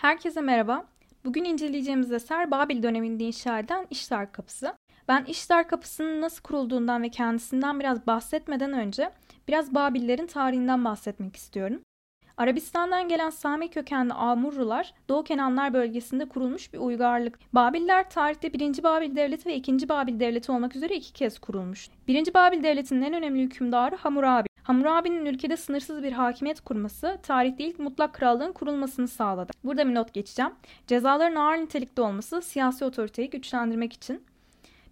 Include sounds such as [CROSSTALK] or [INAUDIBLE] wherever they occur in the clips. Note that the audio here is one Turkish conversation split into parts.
Herkese merhaba. Bugün inceleyeceğimiz eser Babil döneminde inşa edilen İştar Kapısı. Ben İştar Kapısı'nın nasıl kurulduğundan ve kendisinden biraz bahsetmeden önce biraz Babillerin tarihinden bahsetmek istiyorum. Arabistan'dan gelen Sami kökenli Amurrular Doğu Kenanlar bölgesinde kurulmuş bir uygarlık. Babiller tarihte 1. Babil Devleti ve 2. Babil Devleti olmak üzere iki kez kurulmuş. 1. Babil Devleti'nin en önemli hükümdarı Hammurabi. Hammurabi'nin ülkede sınırsız bir hakimiyet kurması, tarihte ilk mutlak krallığın kurulmasını sağladı. Burada bir not geçeceğim. Cezaların ağır nitelikte olması siyasi otoriteyi güçlendirmek için.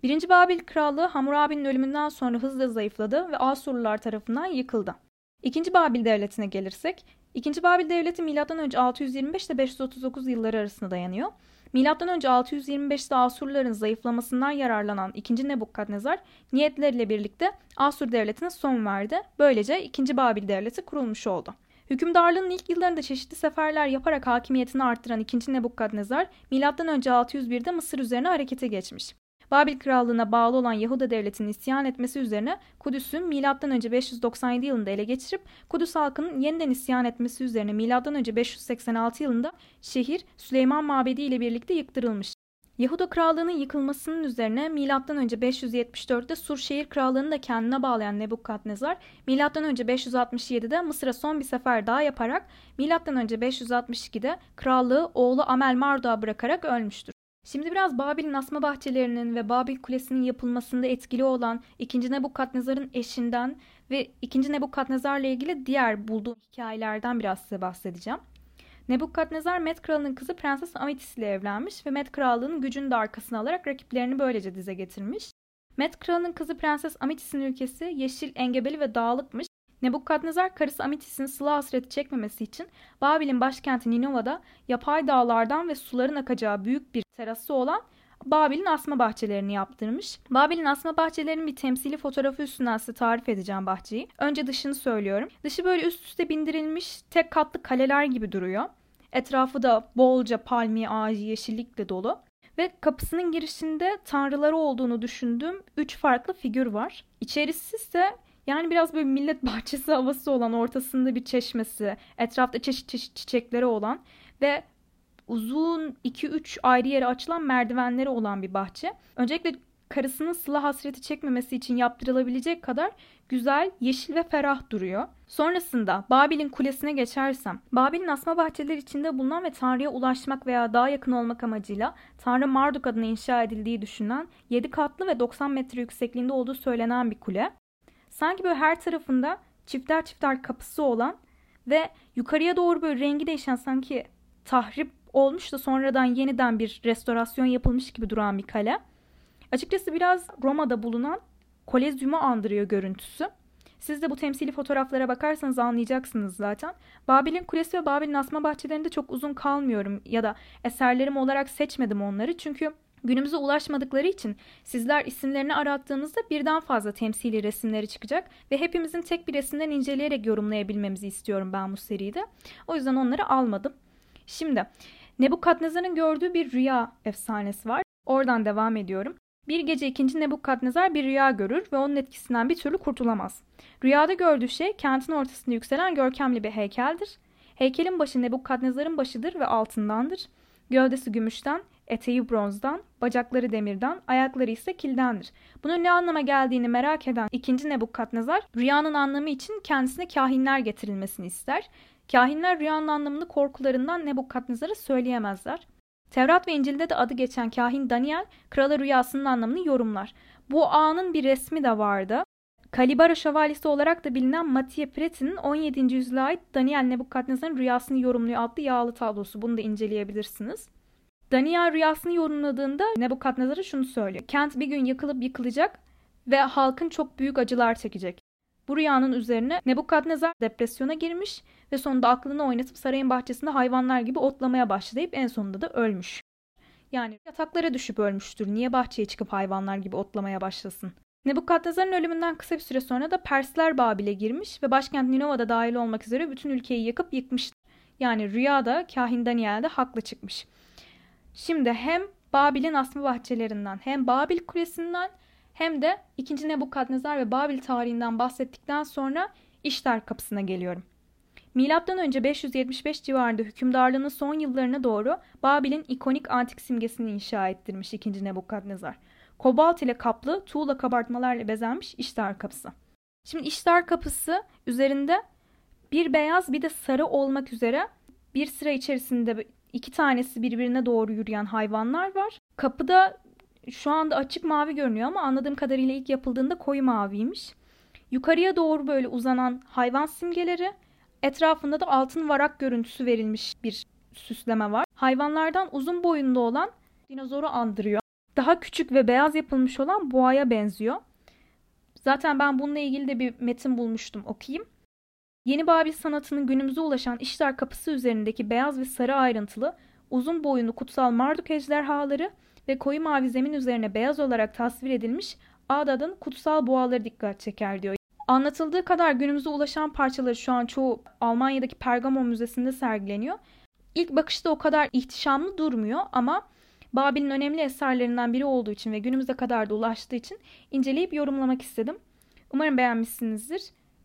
Birinci Babil Krallığı Hammurabi'nin ölümünden sonra hızla zayıfladı ve Asurlular tarafından yıkıldı. İkinci Babil Devleti'ne gelirsek, İkinci Babil Devleti M.Ö. 625 ile 539 yılları arasında dayanıyor. M.Ö. 625'te Asurların zayıflamasından yararlanan 2. Nebukadnezar niyetleriyle birlikte Asur Devleti'ne son verdi. Böylece 2. Babil Devleti kurulmuş oldu. Hükümdarlığının ilk yıllarında çeşitli seferler yaparak hakimiyetini arttıran 2. Nebukadnezar, M.Ö. 601'de Mısır üzerine harekete geçmiş. Babil Krallığı'na bağlı olan Yahuda devletinin isyan etmesi üzerine Kudüs'ü M.Ö. 597 yılında ele geçirip Kudüs halkının yeniden isyan etmesi üzerine M.Ö. 586 yılında şehir Süleyman Mabedi ile birlikte yıktırılmış. Yahuda Krallığı'nın yıkılmasının üzerine M.Ö. 574'te Sur şehir krallığını da kendine bağlayan Nebukadnezar, M.Ö. 567'de Mısır'a son bir sefer daha yaparak M.Ö. 562'de krallığı oğlu Amel Marduk'a bırakarak ölmüştür. Şimdi biraz Babil'in asma bahçelerinin ve Babil Kulesi'nin yapılmasında etkili olan 2. Nebukadnezar'ın eşinden ve 2. Nebukadnezar'la ilgili diğer bulduğum hikayelerden biraz size bahsedeceğim. Nebukadnezar Med kralının kızı Prenses Amitis ile evlenmiş ve Med krallığının gücünü de arkasına alarak rakiplerini böylece dize getirmiş. Med kralının kızı Prenses Amitis'in ülkesi yeşil, engebeli ve dağlıkmış Nebukadnezar karısı Amitis'in sıla hasreti çekmemesi için Babil'in başkenti Ninova'da yapay dağlardan ve suların akacağı büyük bir terası olan Babil'in asma bahçelerini yaptırmış. Babil'in asma bahçelerinin bir temsili fotoğrafı üstünden size tarif edeceğim bahçeyi. Önce dışını söylüyorum. Dışı böyle üst üste bindirilmiş tek katlı kaleler gibi duruyor. Etrafı da bolca palmiye ağacı yeşillikle dolu. Ve kapısının girişinde tanrıları olduğunu düşündüğüm 3 farklı figür var. İçerisi ise yani biraz böyle millet [LAUGHS] bahçesi havası olan ortasında bir çeşmesi, etrafta çeşit çeşit çiçekleri olan ve uzun 2-3 ayrı yere açılan merdivenleri olan bir bahçe. Öncelikle karısının sıla hasreti çekmemesi için yaptırılabilecek kadar güzel, yeşil ve ferah duruyor. Sonrasında Babil'in kulesine geçersem, Babil'in asma bahçeleri içinde bulunan ve Tanrı'ya ulaşmak veya daha yakın olmak amacıyla Tanrı Marduk adına inşa edildiği düşünülen 7 katlı ve 90 metre yüksekliğinde olduğu söylenen bir kule. Sanki böyle her tarafında çifter çifter kapısı olan ve yukarıya doğru böyle rengi değişen sanki tahrip olmuş da sonradan yeniden bir restorasyon yapılmış gibi duran bir kale. Açıkçası biraz Roma'da bulunan Kolezyum'u andırıyor görüntüsü. Siz de bu temsili fotoğraflara bakarsanız anlayacaksınız zaten. Babil'in kulesi ve Babil'in asma bahçelerinde çok uzun kalmıyorum ya da eserlerim olarak seçmedim onları. Çünkü Günümüze ulaşmadıkları için sizler isimlerini arattığınızda birden fazla temsili resimleri çıkacak ve hepimizin tek bir resimden inceleyerek yorumlayabilmemizi istiyorum ben bu seride. O yüzden onları almadım. Şimdi Nebukadnezar'ın gördüğü bir rüya efsanesi var. Oradan devam ediyorum. Bir gece ikinci Nebukadnezar bir rüya görür ve onun etkisinden bir türlü kurtulamaz. Rüyada gördüğü şey kentin ortasında yükselen görkemli bir heykeldir. Heykelin başı Nebukadnezar'ın başıdır ve altındandır. Gövdesi gümüşten, eteği bronzdan, bacakları demirden, ayakları ise kildendir. Bunun ne anlama geldiğini merak eden ikinci Nebukadnezar, rüyanın anlamı için kendisine kahinler getirilmesini ister. Kahinler rüyanın anlamını korkularından Nebukadnezar'a söyleyemezler. Tevrat ve İncil'de de adı geçen kahin Daniel, krala rüyasının anlamını yorumlar. Bu anın bir resmi de vardı. Kalibara şövalyesi olarak da bilinen Mathieu Pretty'nin 17. yüzyıla ait Daniel Nebukadnezar'ın rüyasını yorumluyor adlı yağlı tablosu. Bunu da inceleyebilirsiniz. Daniel rüyasını yorumladığında Nebukadnezar'a şunu söylüyor. Kent bir gün yakılıp yıkılacak ve halkın çok büyük acılar çekecek. Bu rüyanın üzerine Nebukadnezar depresyona girmiş ve sonunda aklını oynatıp sarayın bahçesinde hayvanlar gibi otlamaya başlayıp en sonunda da ölmüş. Yani yataklara düşüp ölmüştür. Niye bahçeye çıkıp hayvanlar gibi otlamaya başlasın? Nebukadnezar'ın ölümünden kısa bir süre sonra da Persler Babil'e girmiş ve başkent Ninova'da dahil olmak üzere bütün ülkeyi yakıp yıkmış. Yani rüyada kahin Daniel de haklı çıkmış. Şimdi hem Babil'in asma bahçelerinden hem Babil Kulesi'nden hem de 2. Nebukadnezar ve Babil tarihinden bahsettikten sonra İştar kapısına geliyorum. Milattan önce 575 civarında hükümdarlığının son yıllarına doğru Babil'in ikonik antik simgesini inşa ettirmiş 2. Nebukadnezar. Kobalt ile kaplı tuğla kabartmalarla bezenmiş iştar kapısı. Şimdi iştar kapısı üzerinde bir beyaz bir de sarı olmak üzere bir sıra içerisinde iki tanesi birbirine doğru yürüyen hayvanlar var. Kapıda şu anda açık mavi görünüyor ama anladığım kadarıyla ilk yapıldığında koyu maviymiş. Yukarıya doğru böyle uzanan hayvan simgeleri, etrafında da altın varak görüntüsü verilmiş bir süsleme var. Hayvanlardan uzun boyunda olan dinozoru andırıyor. Daha küçük ve beyaz yapılmış olan boğaya benziyor. Zaten ben bununla ilgili de bir metin bulmuştum okuyayım. Yeni Babil sanatının günümüze ulaşan işler kapısı üzerindeki beyaz ve sarı ayrıntılı, uzun boyunlu kutsal Marduk ejderhaları ve koyu mavi zemin üzerine beyaz olarak tasvir edilmiş Ağdad'ın kutsal boğaları dikkat çeker diyor. Anlatıldığı kadar günümüze ulaşan parçaları şu an çoğu Almanya'daki Pergamon Müzesi'nde sergileniyor. İlk bakışta o kadar ihtişamlı durmuyor ama Babil'in önemli eserlerinden biri olduğu için ve günümüze kadar da ulaştığı için inceleyip yorumlamak istedim. Umarım beğenmişsinizdir.